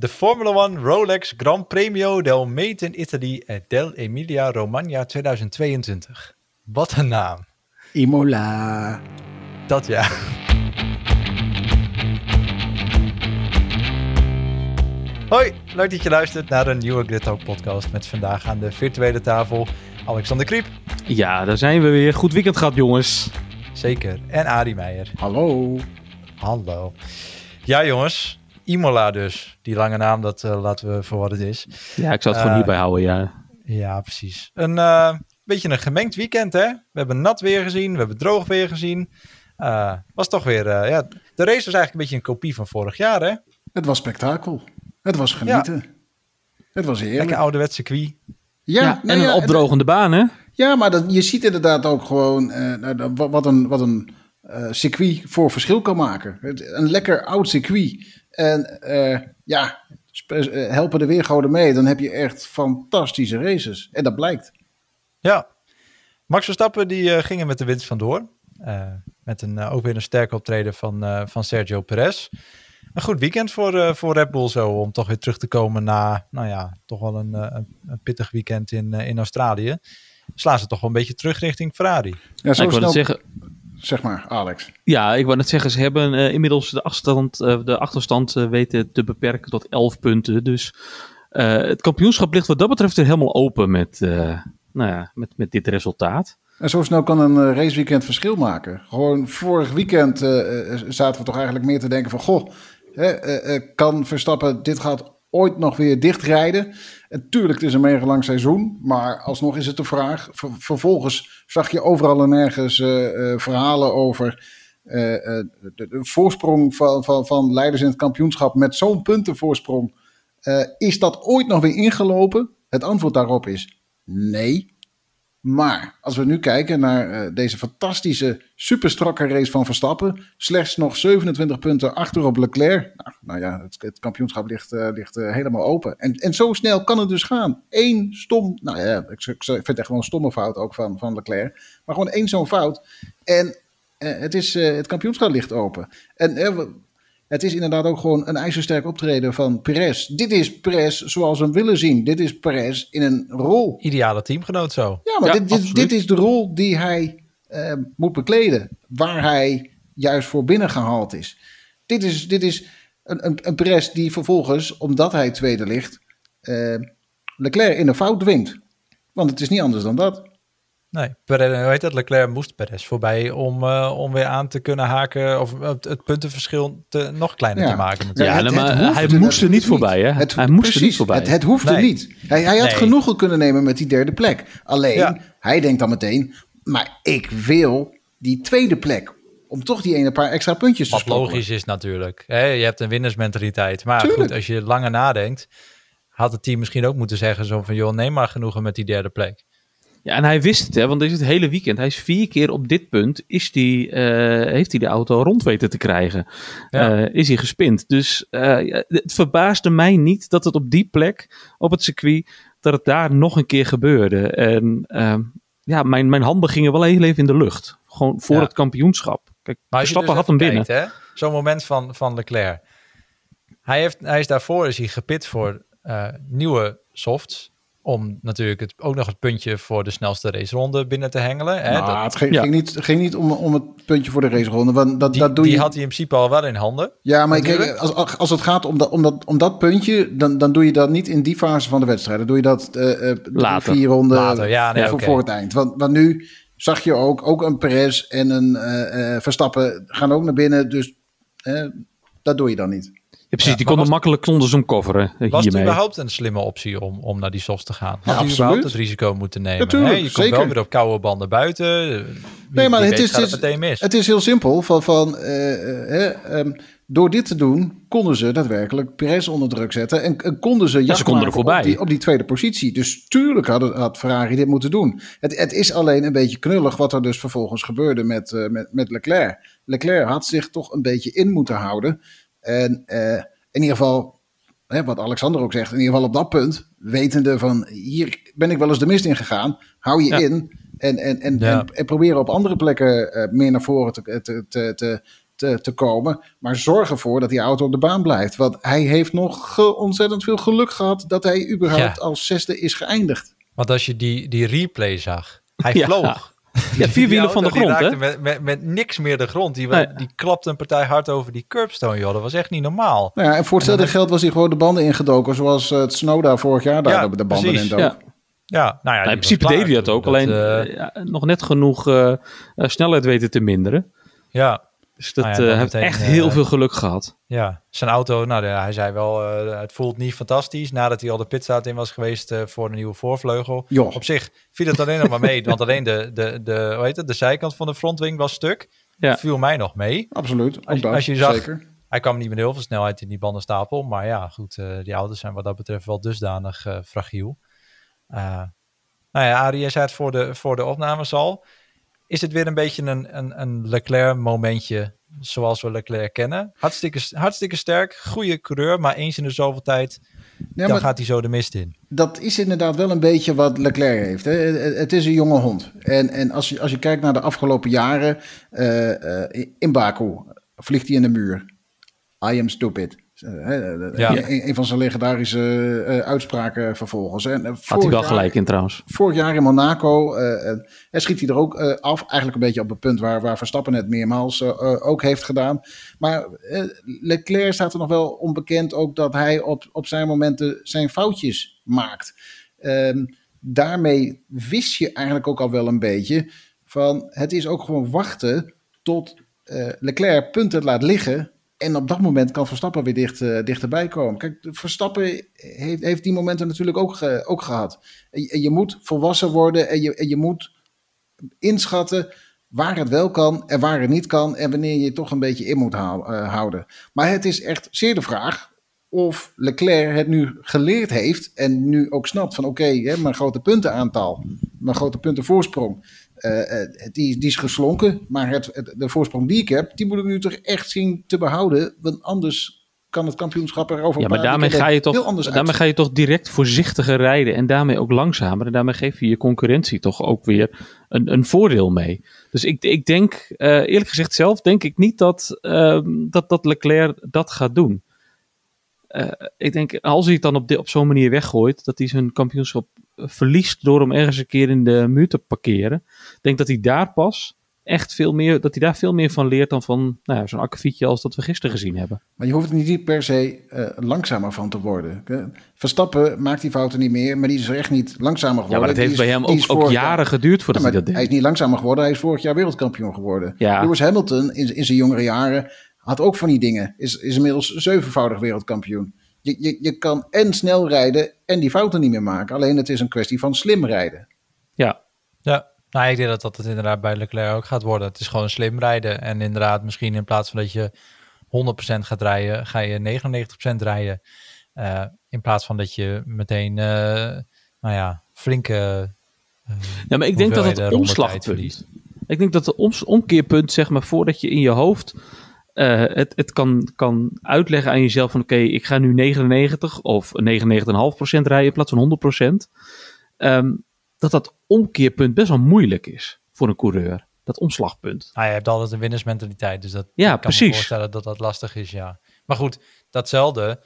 De Formula One Rolex Gran Premio del Made in Italy del Emilia Romagna 2022. Wat een naam. Imola. Dat ja. Hoi, leuk dat je luistert naar een nieuwe Grid Talk podcast met vandaag aan de virtuele tafel Alexander Kriep. Ja, daar zijn we weer. Goed weekend gehad, jongens. Zeker. En Adi Meijer. Hallo. Hallo. Ja, jongens. Imola dus. Die lange naam, dat uh, laten we voor wat het is. Ja, ik zou het gewoon hierbij houden, ja. Ja, precies. Een uh, beetje een gemengd weekend, hè? We hebben nat weer gezien, we hebben droog weer gezien. Uh, was toch weer, ja, de race was eigenlijk een beetje een kopie van vorig jaar, hè? Het was spektakel. Het was genieten. Ja. Het was heerlijk. Lekker ouderwets circuit. Ja, ja en een opdrogende baan, hè? Ja, maar dat, je ziet inderdaad ook gewoon wat een, wat een circuit voor verschil kan maken. Een lekker oud circuit. En uh, ja, helpen de weergoden mee. Dan heb je echt fantastische races. En dat blijkt. Ja. Max Verstappen die uh, ging er met de winst vandoor. Uh, met een, ook weer een sterke optreden van, van Sergio Perez. Een goed weekend voor, voor Red Bull zo. Om toch weer terug te komen na, nou ja, toch wel een, een pittig weekend in, in Australië. Slaan ze toch wel een beetje terug richting Ferrari. Ja, zo ik snel... zeggen zeg maar, Alex. Ja, ik wou net zeggen, ze hebben uh, inmiddels de, afstand, uh, de achterstand uh, weten te beperken tot 11 punten. Dus het kampioenschap ligt wat dat betreft er helemaal open met, nou ja, met, met dit resultaat. En zo snel kan een raceweekend verschil maken. Gewoon vorig weekend zaten we toch eigenlijk meer te denken van... Goh, kan Verstappen, dit gaat ooit nog weer dichtrijden. En tuurlijk, het is een mega lang seizoen, maar alsnog is het de vraag. vervolgens zag je overal en nergens uh, uh, verhalen over de, de, voorsprong van, van, van leiders in het kampioenschap met zo'n puntenvoorsprong. is dat ooit nog weer ingelopen? Het antwoord daarop is nee. Maar als we nu kijken naar uh, deze fantastische, superstrakke race van Verstappen. Slechts nog 27 punten achter op Leclerc. Nou, nou ja, het, het, kampioenschap ligt, uh, ligt uh, helemaal open. En, en zo snel kan het dus gaan. Eén stom, nou ja, ik, ik vind het echt wel een stomme fout ook van, van Leclerc. Maar gewoon één zo'n fout. En het, is, het kampioenschap ligt open. En het is inderdaad ook gewoon een ijzersterk optreden van Perez. Dit is Perez zoals we hem willen zien. Dit is Perez in een rol. Ideale teamgenoot zo. Ja, maar dit, dit, dit, is de rol die hij uh, moet bekleden. Waar hij juist voor binnengehaald is. Dit is, dit is een, een, een Perez die vervolgens, omdat hij tweede ligt, uh, Leclerc in een fout dwingt. Want het is niet anders dan dat. Nee, Perez, weet dat, Leclerc moest Perez voorbij om, uh, om weer aan te kunnen haken of het, het puntenverschil te, nog kleiner ja. te maken. Ja, het, maar hij moest er niet voorbij, hè? Het, hij moest precies, er niet voorbij. Het, het hoefde nee. niet. Hij, hij had nee. genoegen kunnen nemen met die derde plek. Alleen, ja. hij denkt dan meteen, maar ik wil die tweede plek. Om toch die ene paar extra puntjes te Wat stoppen. logisch is natuurlijk. Hè? Je hebt een winnersmentaliteit. Maar Tuurlijk. goed, als je langer nadenkt, had het team misschien ook moeten zeggen zo van, joh, neem maar genoegen met die derde plek. Ja, en hij wist het, hè, want dit is het hele weekend. Hij is vier keer op dit punt, is die, uh, heeft hij de auto rond weten te krijgen. Ja. Uh, is hij gespind. Dus uh, het verbaasde mij niet dat het op die plek, op het circuit, dat het daar nog een keer gebeurde. En ja, mijn, mijn handen gingen wel heel even in de lucht. Gewoon voor ja. het kampioenschap. Kijk, maar Verstappen dus had hem binnen. Zo'n moment van, van Leclerc. Hij, heeft, hij is daarvoor is hij gepit voor nieuwe softs om natuurlijk het, ook nog het puntje voor de snelste raceronde binnen te hengelen. Hè? Nou, dat, het ging, ja. ging, niet, ging niet om, om het puntje voor de raceronde. Want dat, die, dat doe die je... had hij in principe al wel in handen. Ja, maar kijk, als, als het gaat om dat, om dat, om dat puntje, dan, dan doe je dat niet in die fase van de wedstrijd. Dan doe je dat uh, Later. vier ronden Later, ja, nee, voor, okay. voor het eind. Want, want nu zag je ook, ook een Perez en een uh, uh, Verstappen gaan ook naar binnen. Dus dat doe je dan niet. Ja, precies, ja, die konden makkelijk konden ze hem coveren. Was het überhaupt een slimme optie om, om naar die softs te gaan? Had Ja, überhaupt het risico moeten nemen? Natuurlijk, je komt zeker. wel weer op koude banden buiten. Wie, Nee, maar het is, het, het meteen mis. het is heel simpel. Van, van, uh, uh, um, door dit te doen, konden ze daadwerkelijk Perez onder druk zetten. En, en konden ze ze konden er voorbij. Op, die, op die tweede positie. Dus tuurlijk had, had Ferrari dit moeten doen. Het, het, is alleen een beetje knullig wat er dus vervolgens gebeurde met, uh, met, met Leclerc. Leclerc had zich toch een beetje in moeten houden. En in ieder geval Hè, wat Alexander ook zegt, in ieder geval op dat punt, wetende van hier ben ik wel eens de mist in gegaan, hou je Ja. in en, en, en, Ja. en, en proberen op andere plekken uh, meer naar voren te, te, te, te, te, te komen. Maar zorg ervoor dat die auto op de baan blijft. Want hij heeft nog ontzettend veel geluk gehad dat hij überhaupt als zesde is geëindigd. Want als je die, die replay zag, hij vloog. Ja, vier wielen van de grond, hè? Met, met, met niks meer de grond. Die, nee. die klapte een partij hard over die curbstone, joh. Dat was echt niet normaal. Nou ja, en voor hetzelfde geld was hij gewoon de banden ingedoken. Zoals het Snowda vorig jaar daar ja, de banden in dook. Ja. Ja, nou ja, in principe deed hij dat ook. alleen uh, ja, nog net genoeg uh, snelheid weten te minderen. Ja. Dus dat nou ja, heeft echt heel veel geluk gehad. Ja, zijn auto, nou hij zei wel, het voelt niet fantastisch. Nadat hij al de pitstraat in was geweest voor een nieuwe voorvleugel. Jo. Op zich viel het alleen nog maar mee. want alleen de, de, de, hoe heet het, de zijkant van de frontwing was stuk. Ja. viel mij nog mee. Absoluut. Als, dat, als je zag, zeker. hij kwam niet met heel veel snelheid in die bandenstapel. Maar ja, goed, uh, die auto's zijn wat dat betreft wel dusdanig uh, fragiel. Uh, nou ja, Arie, jij zei het voor de, voor de opnames al. Is het weer een beetje een, een, een Leclerc-momentje zoals we Leclerc kennen? Hartstikke, hartstikke sterk, goede coureur, maar eens in de zoveel tijd ja, dan gaat hij zo de mist in. Dat is inderdaad wel een beetje wat Leclerc heeft. Hè? Het is een jonge hond. En, en als, je, als je kijkt naar de afgelopen jaren uh, uh, in Baku, vliegt hij in de muur. I am stupid. Uh, ja. een, een, van zijn legendarische uh, uitspraken vervolgens. En, uh, Had hij wel gelijk in trouwens. Vorig jaar in Monaco schiet hij er ook af. Eigenlijk een beetje op het punt waar, waar Verstappen het meermaals ook heeft gedaan. Maar Leclerc staat er nog wel onbekend ook dat hij op, op zijn momenten zijn foutjes maakt. Ehm, daarmee wist je eigenlijk ook al wel een beetje van het is ook gewoon wachten tot Leclerc punten laat liggen en op dat moment kan Verstappen weer dicht, uh, dichterbij komen. Kijk, Verstappen heeft, heeft die momenten natuurlijk ook, ook gehad. En je, moet volwassen worden en je, en je moet inschatten waar het wel kan en waar het niet kan. En wanneer je toch een beetje in moet uh, houden. Maar het is echt zeer de vraag of Leclerc het nu geleerd heeft. En nu ook snapt van oké, okay, mijn grote puntenaantal, mijn grote puntenvoorsprong. Uh, die, die, is geslonken, maar het, het, de voorsprong die ik heb, die moet ik nu toch echt zien te behouden. Want anders kan het kampioenschap erover Ja, maar daarmee ga, je toch, daarmee ga je toch direct voorzichtiger rijden en daarmee ook langzamer. En daarmee geef je je concurrentie toch ook weer een, een voordeel mee. Dus ik, ik denk, uh, eerlijk gezegd zelf, denk ik niet dat, uh, dat, dat Leclerc dat gaat doen. Ik denk, als hij het dan op, op zo'n manier weggooit, dat hij zijn kampioenschap verliest door hem ergens een keer in de muur te parkeren. Ik denk dat hij daar pas echt veel meer, dat hij daar veel meer van leert dan van nou ja, zo'n akkefietje als dat we gisteren gezien hebben. Maar je hoeft er niet per se uh, langzamer van te worden. Verstappen maakt die fouten niet meer, maar die is er echt niet langzamer geworden. Ja, maar dat heeft is, bij hem ook, ook jaren geduurd voordat ja, hij dat deed. Hij is niet langzamer geworden, hij is vorig jaar wereldkampioen geworden. Ja. Lewis Hamilton in, in zijn jongere jaren had ook van die dingen. Is, is inmiddels zevenvoudig wereldkampioen. Je, je, je kan en snel rijden en die fouten niet meer maken. Alleen het is een kwestie van slim rijden. Ja. Ja, nou ik denk dat dat het inderdaad bij Leclerc ook gaat worden. Het is gewoon slim rijden. En inderdaad misschien in plaats van dat je 100% gaat rijden, ga je 99% rijden. Uh, in plaats van dat je meteen, uh, nou ja, flinke... Uh, ja, maar ik denk dat het omslagpunt... Ik denk dat de omkeerpunt, zeg maar, voordat je in je hoofd uh, het, het kan, kan uitleggen aan jezelf van oké, okay, ik ga nu 99 of 99,5% rijden in plaats van 100%. Um, dat dat omkeerpunt best wel moeilijk is voor een coureur. Dat omslagpunt. Ah, je hebt altijd een winnersmentaliteit, dus dat ja, kan precies. me voorstellen dat dat lastig is, ja. Maar goed, datzelfde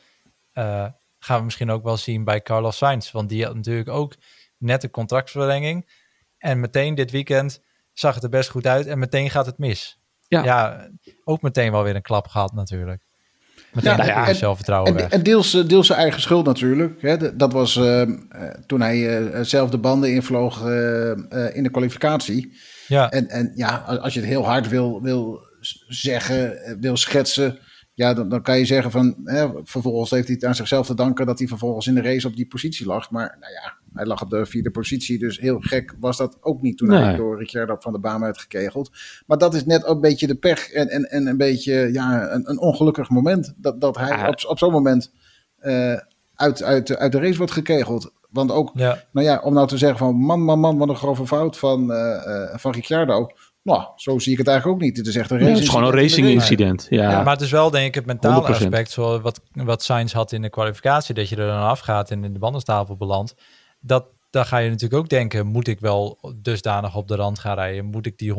uh, gaan we misschien ook wel zien bij Carlos Sainz. Want die had natuurlijk ook net een contractverlenging. En meteen dit weekend zag het er best goed uit en meteen gaat het mis. Ja. ja, ook meteen wel weer een klap gehad natuurlijk. Meteen ja, ja, en, zelfvertrouwen en, weg. en deels, deels zijn eigen schuld natuurlijk. Hè. Dat was uh, toen hij uh, zelf de banden invloog uh, in de kwalificatie. Ja. En, en ja, als je het heel hard wil, wil zeggen, wil schetsen... Ja, dan, dan kan je zeggen van... Hè, vervolgens heeft hij het aan zichzelf te danken... dat hij vervolgens in de race op die positie lag. Maar nou ja, hij lag op de vierde positie, dus heel gek was dat ook niet toen nee. hij door Ricciardo van de baan werd gekegeld. Maar dat is net ook een beetje de pech en, en, en een beetje ja, een, een ongelukkig moment. Dat, dat hij ah. op, op zo'n moment uh, uit, uit, uit de race wordt gekegeld. Want ook, ja. nou ja, om nou te zeggen van man, man, man, wat een grove fout van, uh, uh, van Ricciardo. Nou, zo zie ik het eigenlijk ook niet. Het is echt een race. Ja, het is gewoon een racing incident. Ja. ja. maar het is wel denk ik het mentale 100%. aspect, zoals wat, wat Sainz had in de kwalificatie, dat je er dan afgaat en in de bandenstapel belandt. Dat, dan ga je natuurlijk ook denken, moet ik wel dusdanig op de rand gaan rijden? Moet ik die 100%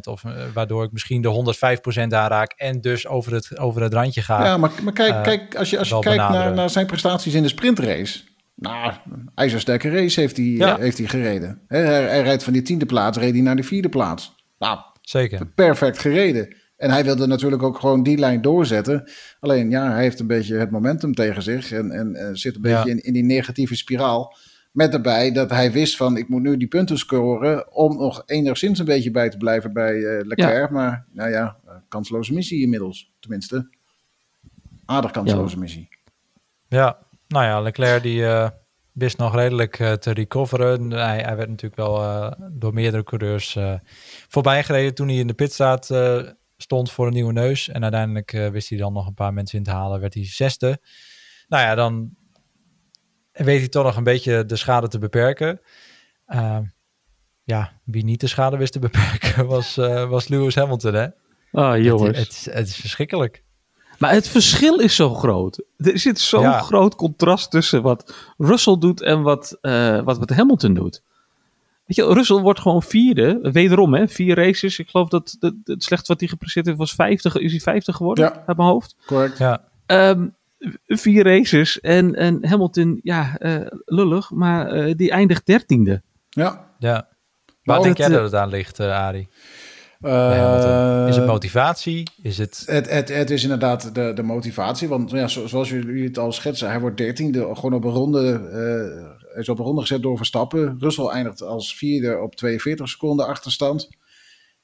of uh, waardoor ik misschien de 105% aanraak en dus over het, over het randje ga? Ja, maar, maar kijk, uh, kijk, als je, als je kijkt naar, naar zijn prestaties in de sprintrace. Nou, ijzersterke race heeft hij, ja. heeft hij gereden. Hij, hij, rijdt van die tiende plaats, reed hij naar de vierde plaats. Nou, Zeker. Perfect gereden. En hij wilde natuurlijk ook gewoon die lijn doorzetten. Alleen ja, hij heeft een beetje het momentum tegen zich en, en, en zit een beetje ja. in, in die negatieve spiraal. Met daarbij dat hij wist van ik moet nu die punten scoren om nog enigszins een beetje bij te blijven bij uh, Leclerc. Ja. Maar nou ja, kansloze missie inmiddels. Tenminste, aardig kansloze Ja. missie. Ja, nou ja, Leclerc die uh, wist nog redelijk uh, te recoveren. Hij, hij, werd natuurlijk wel uh, door meerdere coureurs voorbij gereden toen hij in de pitstraat stond voor een nieuwe neus. En uiteindelijk wist hij dan nog een paar mensen in te halen, werd hij zesde. Nou ja, dan weet hij toch nog een beetje de schade te beperken. Ja, wie niet de schade wist te beperken was, was Lewis Hamilton, hè? Ah, jongens. Het, het, het, is verschrikkelijk. Maar het verschil is zo groot. Er zit zo'n ja. groot contrast tussen wat Russell doet en wat, uh, wat, wat Hamilton doet. Weet je, Russell wordt gewoon vierde. Wederom, hè? Vier races. Ik geloof dat het, het slechtste wat hij gepresteerd heeft was 50. Is hij 50 geworden? Ja. Uit mijn hoofd. Correct. Ja. Um, vier races. En, en Hamilton, ja, uh, lullig, maar uh, die eindigt dertiende. Ja. Ja. Waar denk jij dat het aan ligt, uh, Arie? Uh, is het motivatie? Is het... Het, het, het is inderdaad de, de motivatie. Want ja, zoals jullie het al schetsen, hij wordt dertiende. Gewoon op een ronde, uh, is op een ronde gezet door Verstappen. Russell eindigt als vierde op 42 seconden achterstand.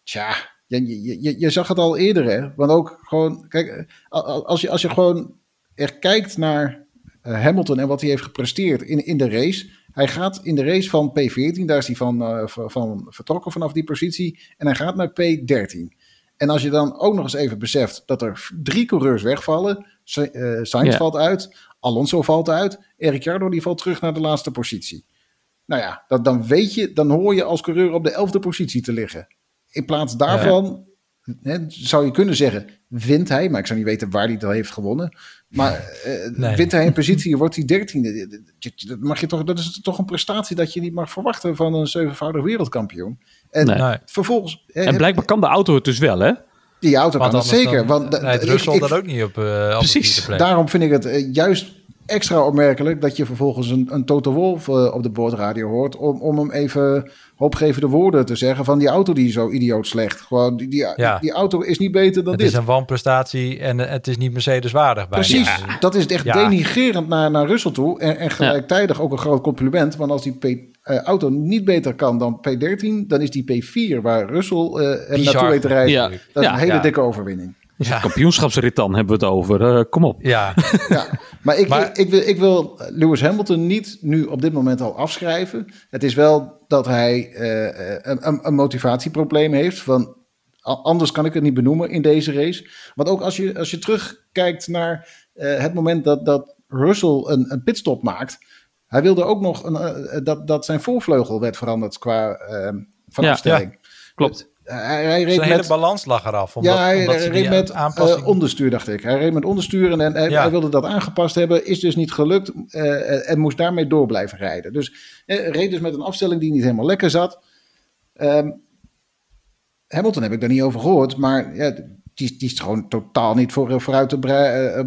Tja, je, je, je, je zag het al eerder, hè? Want ook gewoon, kijk, als je, als je gewoon er kijkt naar uh, Hamilton en wat hij heeft gepresteerd in, in de race. Hij gaat in de race van P14, daar is hij van, uh, van vertrokken vanaf die positie. En hij gaat naar P13. En als je dan ook nog eens even beseft dat er drie coureurs wegvallen. Uh, Sainz valt uit, Alonso valt uit, Ricciardo die valt terug naar de laatste positie. Nou ja, dat, dan weet je, dan hoor je als coureur op de elfde positie te liggen. In plaats daarvan zou je kunnen zeggen, wint hij, maar ik zou niet weten waar hij dat heeft gewonnen. Maar uh, nee. wint hij een positie, wordt hij dertiende. Dat, mag je toch, dat is toch een prestatie dat je niet mag verwachten van een zevenvoudig wereldkampioen. En nee. vervolgens... En blijkbaar kan de auto het dus wel, hè? Die auto kan het zeker. Dan, want Russell dat ook niet op, uh, precies. Op Daarom vind ik het uh, juist extra opmerkelijk dat je vervolgens een, een Toto Wolf uh, op de boordradio hoort om, om hem even hoopgevende woorden te zeggen van die auto die zo idioot slecht. Gewoon die, die, ja. die, auto is niet beter dan het dit. Het is een wanprestatie en het is niet Mercedes waardig. Precies, ja. dat is echt ja. denigerend naar, naar Russell toe en, en gelijktijdig ook een groot compliment, want als die P, uh, auto niet beter kan dan P13, dan is die P4 waar Russell uh, hem naartoe weet te rijden. Dat is een hele dikke overwinning. Dus ja. kampioenschapsrit dan hebben we het over. Uh, kom op. Ja. ja. Maar, ik, maar... Ik, ik, wil, ik wil Lewis Hamilton niet nu op dit moment al afschrijven. Het is wel dat hij uh, een, een, motivatieprobleem heeft. Van, anders kan ik het niet benoemen in deze race. Want ook als je, als je terugkijkt naar uh, het moment dat, dat Russell een, een pitstop maakt. Hij wilde ook nog een, dat, dat zijn voorvleugel werd veranderd qua van ja, afstelling. Ja, klopt. Hij, hij reed Zijn met, hele balans lag eraf. Omdat, ja, hij, omdat hij reed met uh, onderstuur, dacht ik. Hij reed met onderstuur en, en hij, ja. hij, wilde dat aangepast hebben. Is dus niet gelukt uh, en moest daarmee door blijven rijden. Dus uh, reed dus met een afstelling die niet helemaal lekker zat. Um, Hamilton heb ik daar niet over gehoord, maar ja, die, die is gewoon totaal niet voor, vooruit te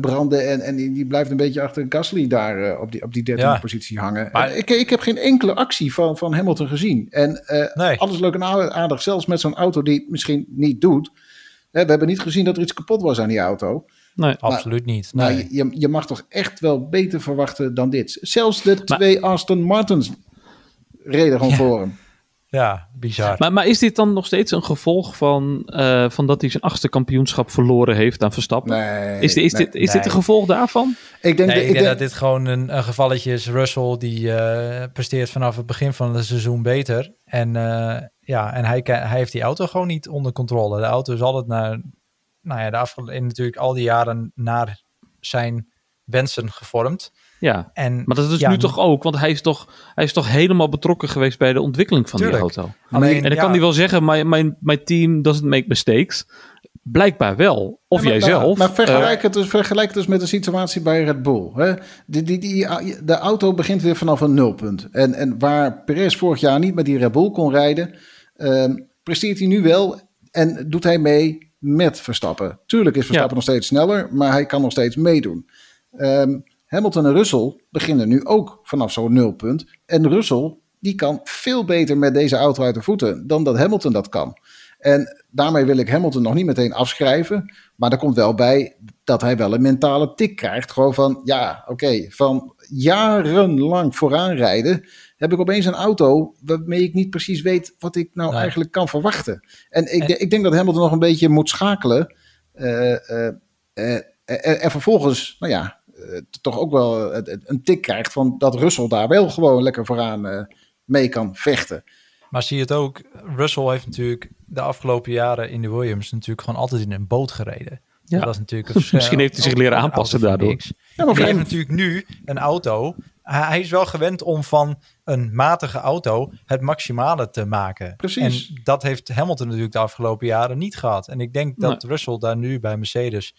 branden. En, en die blijft een beetje achter Gasly daar uh, op die, op die 13e ja. positie hangen. Maar, ik, ik heb geen enkele actie van, van Hamilton gezien. En uh, nee. alles leuk en aardig, zelfs met zo'n auto die het misschien niet doet. Hè, we hebben niet gezien dat er iets kapot was aan die auto. Nee, maar, absoluut niet. Nee. Maar je, je mag toch echt wel beter verwachten dan dit. Zelfs de maar, twee Aston Martins reden gewoon ja. voor hem. Ja, bizar. Maar, maar is dit dan nog steeds een gevolg van, uh, van dat hij zijn achtste kampioenschap verloren heeft aan Verstappen? Nee. Is, dit, is, nee, dit, is nee. dit een gevolg daarvan? Ik denk, nee, ik denk, denk dat dit gewoon een, een, gevalletje is. Russell die uh, presteert vanaf het begin van het seizoen beter. En, uh, ja, en hij, hij heeft die auto gewoon niet onder controle. De auto is altijd naar, nou ja, de afgelopen, natuurlijk al die jaren naar zijn wensen gevormd. Ja, en, maar dat is ja, nu toch ook, want hij is toch, hij is toch helemaal betrokken geweest bij de ontwikkeling van tuurlijk. die auto. Alleen, en dan ja, kan hij wel zeggen, mijn, mijn, mijn team doesn't make mistakes. blijkbaar wel. Of Ja, maar- jij zelf. Maar vergelijk, eh, het dus, vergelijk het dus met de situatie bij Red Bull. Hè? Die, die, die, de auto begint weer vanaf een nulpunt. En, en waar Perez vorig jaar niet met die Red Bull kon rijden, ehm, presteert hij nu wel en doet hij mee met Verstappen. Tuurlijk is Verstappen Ja. nog steeds sneller, maar hij kan nog steeds meedoen. Ehm, Hamilton en Russell beginnen nu ook vanaf zo'n nulpunt. En Russell die kan veel beter met deze auto uit de voeten dan dat Hamilton dat kan. En daarmee wil ik Hamilton nog niet meteen afschrijven. Maar er komt wel bij dat hij wel een mentale tik krijgt. Gewoon van, ja, oké, van jarenlang vooraan rijden... heb ik opeens een auto waarmee ik niet precies weet... wat ik nou Nee. eigenlijk kan verwachten. En ik, En- ik denk dat Hamilton nog een beetje moet schakelen. eh, eh, eh, en, en vervolgens, nou ja, toch ook wel eh, een tik krijgt... van dat Russell daar wel gewoon lekker vooraan eh, mee kan vechten. Maar zie je het ook, Russell heeft natuurlijk de afgelopen jaren in de Williams natuurlijk gewoon altijd in een boot gereden. Ja. Dat is natuurlijk een verschil. Misschien heeft hij zich leren aanpassen daardoor. niks. Ja, maar hij hem- heeft natuurlijk nu een auto. Hij hij is wel gewend om van een matige auto het maximale te maken. Precies. En dat heeft Hamilton natuurlijk de afgelopen jaren niet gehad. En ik denk dat Russell daar nu bij Mercedes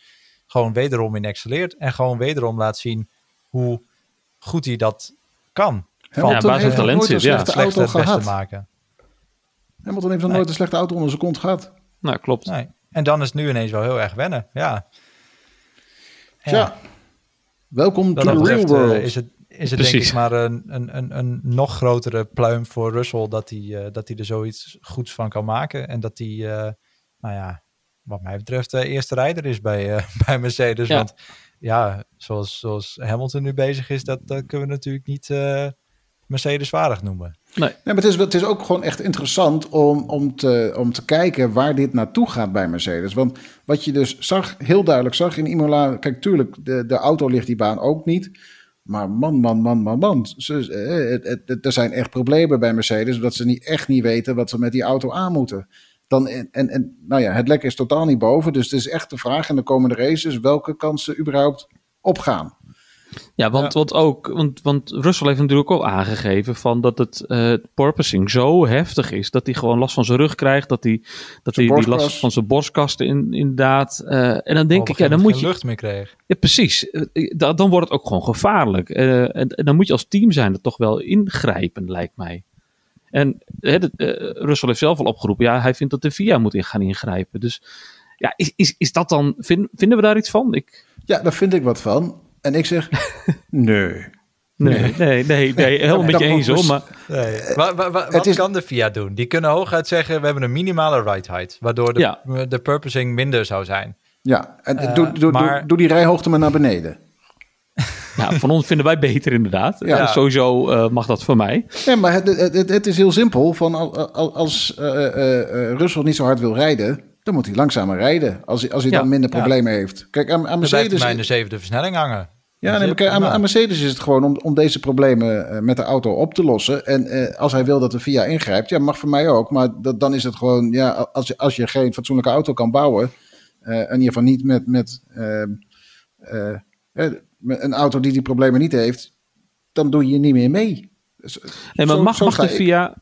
gewoon wederom in excelleert. En gewoon wederom laat zien hoe goed hij dat kan. Van Hamilton basis heeft talent nooit een zit, ja. slechte slechte auto het beste gehad. maken. Hamilton heeft nog Nee. nooit een slechte auto onder zijn kont gehad. Nou, klopt. Nee. En dan is het nu ineens wel heel erg wennen. Ja. Tja, welkom to dat the real betreft eh, world. is het, is het denk Precies. ik maar een, een, een, een nog grotere pluim voor Russell dat hij, eh, dat hij er zoiets goeds van kan maken. En dat hij, eh, nou ja, wat mij betreft, de eerste rijder is bij, eh, bij Mercedes. Ja. Want ja, zoals, zoals Hamilton nu bezig is, dat, dat kunnen we natuurlijk niet eh Mercedes waardig noemen. Nee. Nee, maar het is, het is ook gewoon echt interessant om, om, te, om te kijken waar dit naartoe gaat bij Mercedes. Want wat je dus zag, heel duidelijk zag in Imola... Kijk, tuurlijk, de, de auto ligt die baan ook niet. Maar man, man, man, man, man. Ze, eh, het, het, het- er zijn echt problemen bij Mercedes... dat ze niet, echt niet weten wat ze met die auto aan moeten. Dan, en, en, nou ja, het lek is totaal niet boven. Dus het is echt de vraag in de komende races... welke kansen überhaupt opgaan. Ja, want, want ook, want, want Russell heeft natuurlijk ook aangegeven van dat het eh porpoising zo heftig is dat hij gewoon last van zijn rug krijgt, dat hij, dat hij die last van zijn borstkasten in, inderdaad. eh, en dan denk ik, ja, dan moet je, geen lucht meer kreeg. ja, precies, Eh, da- dan wordt het ook gewoon gevaarlijk. Eh, en, en dan moet je als team zijn er toch wel ingrijpen, lijkt mij. En hè, de- eh, Russell heeft zelf al opgeroepen, ja, hij vindt dat de VIA moet in gaan ingrijpen. Dus ja, is, is, is dat dan, vind- vinden we daar iets van? Ik, Ja, daar vind ik wat van. En ik zeg, nee. nee, nee, nee, nee, helemaal met je eens hoor, dus- maar... Nee. Wa- wa- wa- het wat is- kan de FIA doen? Die kunnen hooguit zeggen, we hebben een minimale ride height. Waardoor de, Ja. de purposing minder zou zijn. Ja, en Eh, doe, doe, maar- doe, doe die rijhoogte maar naar beneden. Ja, van ons vinden wij beter inderdaad. Ja. Sowieso eh, mag dat voor mij. Ja, maar het, het, het, het is heel simpel. Van al- al- als eh eh, eh, Russell niet zo hard wil rijden, dan moet hij langzamer rijden. Als hij, als hij Ja, dan minder ja. problemen heeft. Kijk, aan, aan Mercedes... mij in de zevende versnelling hangen. Ja, nee, kijk, aan, Mercedes is het gewoon om, om deze problemen eh, met de auto op te lossen. En eh, als hij wil dat de VIA ingrijpt, ja, mag voor mij ook. Maar dat, dan is het gewoon, ja, als je, als je geen fatsoenlijke auto kan bouwen, eh, in ieder geval niet met, met, met een auto die die problemen niet heeft, dan doe je niet meer mee. Dus, Nee, maar zo- mag, zo mag de. VIA,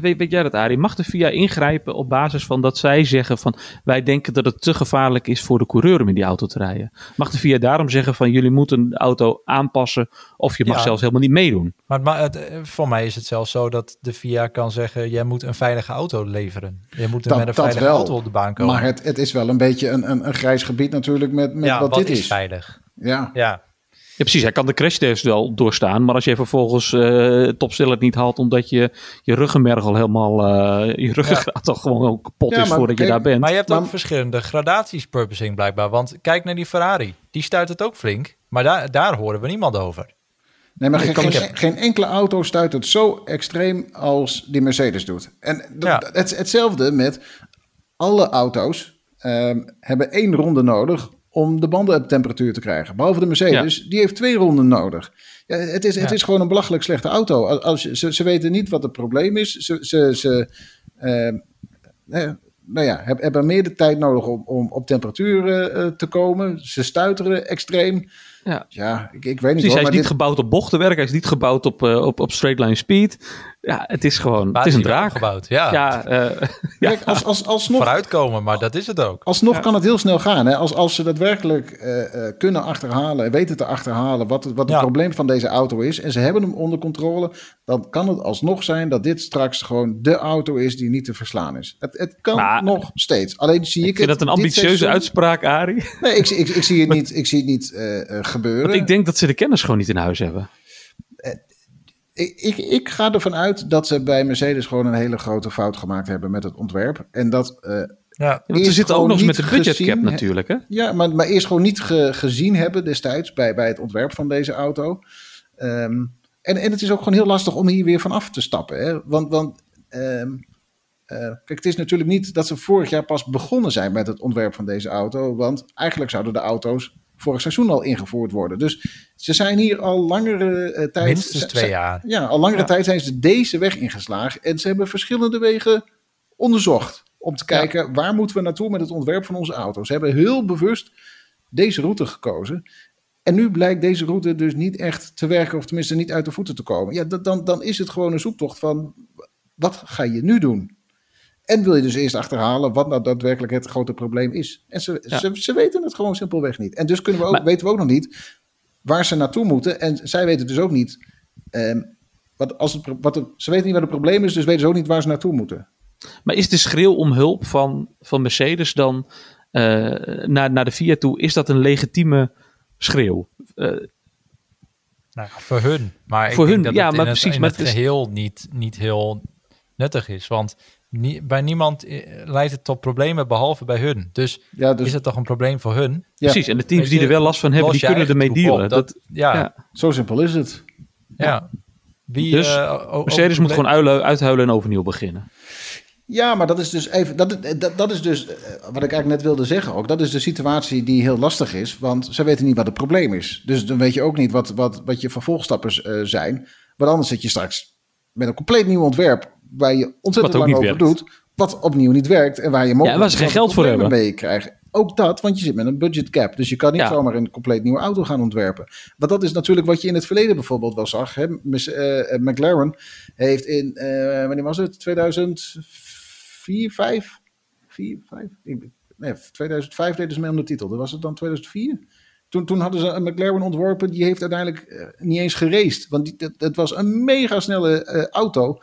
weet, weet jij dat Arie, mag de VIA ingrijpen op basis van dat zij zeggen van wij denken dat het te gevaarlijk is voor de coureur om in die auto te rijden? Mag de VIA daarom zeggen van jullie moeten de auto aanpassen of je mag Ja. zelfs helemaal niet meedoen? Maar het eh, voor mij is het zelfs zo dat de FIA kan zeggen... jij moet een veilige auto leveren. Je moet Dat- met een veilige wel. auto op de baan komen. Maar het, het is wel een beetje een, een, een grijs gebied natuurlijk met, met ja, wat, wat, dit is, is. veilig? Ja. Ja, Ja, precies. Hij kan de crashtest wel doorstaan, maar als je vervolgens eh topsnelheid niet haalt omdat je je ruggenmerg helemaal, eh, je ruggengraat al gewoon al kapot Ja, is voordat je daar bent. maar je hebt Maar- ook verschillende gradaties purposing blijkbaar. Want kijk naar die Ferrari. Die stuit het ook flink. Maar daar, daar horen we niemand over. Nee, maar geen, geen, enkele auto stuit het zo extreem als die Mercedes doet. En Ja. het, hetzelfde met alle auto's ehm, hebben één ronde nodig om de banden op temperatuur te krijgen. Behalve de Mercedes, die heeft twee ronden nodig. Ja, het, is, het Ja. is gewoon een belachelijk slechte auto. Als, ze, ze weten niet wat het probleem is. Ze, ze, ze ehm, eh, nou ja, heb- hebben meer de tijd nodig om, om op temperatuur eh, eh, te komen. Ze stuiteren extreem. Ja. Ja, ik, ik weet niet Precies, hoor, hij is niet dit, gebouwd op bochtenwerk, hij is niet gebouwd op, eh, op, op straight line speed. Ja, het is gewoon, het is een hij wel draak. gebouwd. Ja, Ja, eh, ja. kijk, als, als, alsnog, vooruitkomen, maar dat is het ook. alsnog kan het heel snel gaan. Hè? Als, als ze daadwerkelijk eh, eh, kunnen achterhalen en weten te achterhalen wat, het- wat het Ja. probleem van deze auto is. En ze hebben hem onder controle. Dan kan het alsnog zijn dat dit straks gewoon de auto is die niet te verslaan is. Het, het kan Maar- nog steeds. Alleen zie ik, ik vind het dat een ambitieuze seizoen- uitspraak, Arie. Nee, ik, zie- ik, ik zie het niet, ik zie het niet eh, eh, gebeuren. Want ik denk dat ze de kennis gewoon niet in huis hebben. Ik, ik, ik ga ervan uit dat ze bij Mercedes gewoon een hele grote fout gemaakt hebben met het ontwerp. En dat, eh, Ja, want ze zitten ook nog eens met de budget gezien, natuurlijk, hè? ja, maar, maar eerst gewoon niet ge- gezien hebben destijds bij, bij het ontwerp van deze auto. Ehm, en, en het is ook gewoon heel lastig om hier weer van af te stappen. Hè? Want, want ehm, eh, kijk, het is natuurlijk niet dat ze vorig jaar pas begonnen zijn met het ontwerp van deze auto. Want eigenlijk zouden de auto's vorig seizoen al ingevoerd worden. Dus ze zijn hier al langere eh, tijd. minstens twee ze- jaar. Ja, al langere Ja. tijd zijn ze deze weg ingeslagen. En ze hebben verschillende wegen onderzocht. Om te kijken waar moeten we naartoe met het ontwerp van onze auto's. Ze hebben heel bewust deze route gekozen. En nu blijkt deze route dus niet echt te werken, of tenminste niet uit de voeten te komen. Ja, dan, dan is het gewoon een zoektocht van wat ga je nu doen? En wil je dus eerst achterhalen wat nou daadwerkelijk het grote probleem is. En ze, Ja. ze, ze weten het gewoon simpelweg niet. En dus kunnen we ook, Maar- weten we ook nog niet waar ze naartoe moeten. En zij weten dus ook niet. ehm, wat, als het, wat het- ze weten niet wat het probleem is, dus weten ze ook niet waar ze naartoe moeten. Maar is de schreeuw om hulp van, van Mercedes dan eh, naar, naar de Fiat toe, is dat een legitieme schreeuw? Eh, Nou, ja, voor hun. Maar ik Voor denk hun, dat ja, het in maar het, precies, in maar het het is- geheel niet, niet heel nuttig is. Want nie- bij niemand eh, leidt het tot problemen behalve bij hun. Dus, Ja, dus is het toch een probleem voor hun? Ja. Precies, en de teams die er wel last van hebben, die kunnen ermee dealen. Dat, Dat, ja, ja. zo simpel is het. ja. Wie, Dus o- Mercedes moet gewoon uilen, uithuilen en overnieuw beginnen. Ja, maar dat is dus even. Dat, dat, dat is dus eh, wat ik eigenlijk net wilde zeggen ook. Dat is de situatie die heel lastig is. Want ze weten niet wat het probleem is. Dus dan weet je ook niet wat, wat, wat je vervolgstappen eh, zijn. Want anders zit je straks met een compleet nieuw ontwerp. Waar je ontzettend lang over werkt. doet. Wat opnieuw niet werkt. En waar je mogelijk en waar ze geen geld voor problemen mee krijgt. Ook dat, want je zit met een budget cap. Dus je kan niet Ja. zomaar een compleet nieuwe auto gaan ontwerpen. Want dat is natuurlijk wat je in het verleden bijvoorbeeld wel zag. Hè? Eh, McLaren heeft in, eh, wanneer was het? 2004, 5? 4, 5? Ik- Nee, 2005 deden ze mee om de titel. Dat was het dan 2004? Toen, toen hadden ze een McLaren ontworpen, die heeft uiteindelijk eh, niet eens geraced. Want die, het, het was een mega snelle auto.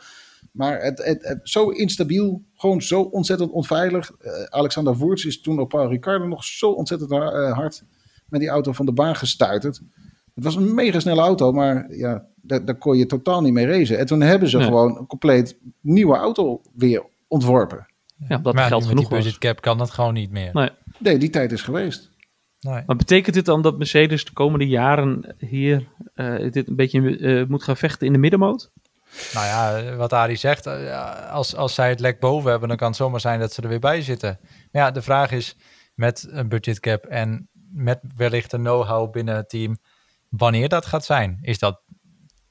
Maar het, het, het- zo instabiel, gewoon zo ontzettend onveilig. Eh, Alexander Woerts is toen op Paul Ricciardo nog zo ontzettend ha- eh, hard met die auto van de baan gestuiterd. Het was een mega snelle auto, maar ja, daar, daar kon je totaal niet mee racen. En toen hebben ze Nee. gewoon een compleet nieuwe auto weer ontworpen. Ja, dat maar geld met genoeg die was. budgetcap kan dat gewoon niet meer. Nee. Nee, die tijd is geweest. Nee. Maar betekent dit dan dat Mercedes de komende jaren hier eh, dit een beetje eh, moet gaan vechten in de middenmoot? Nou ja, wat Arie zegt, eh, als, als zij het lek boven hebben, dan kan het zomaar zijn dat ze er weer bij zitten. Maar ja, de vraag is met een budgetcap en met wellicht een know-how binnen het team, wanneer dat gaat zijn. Is dat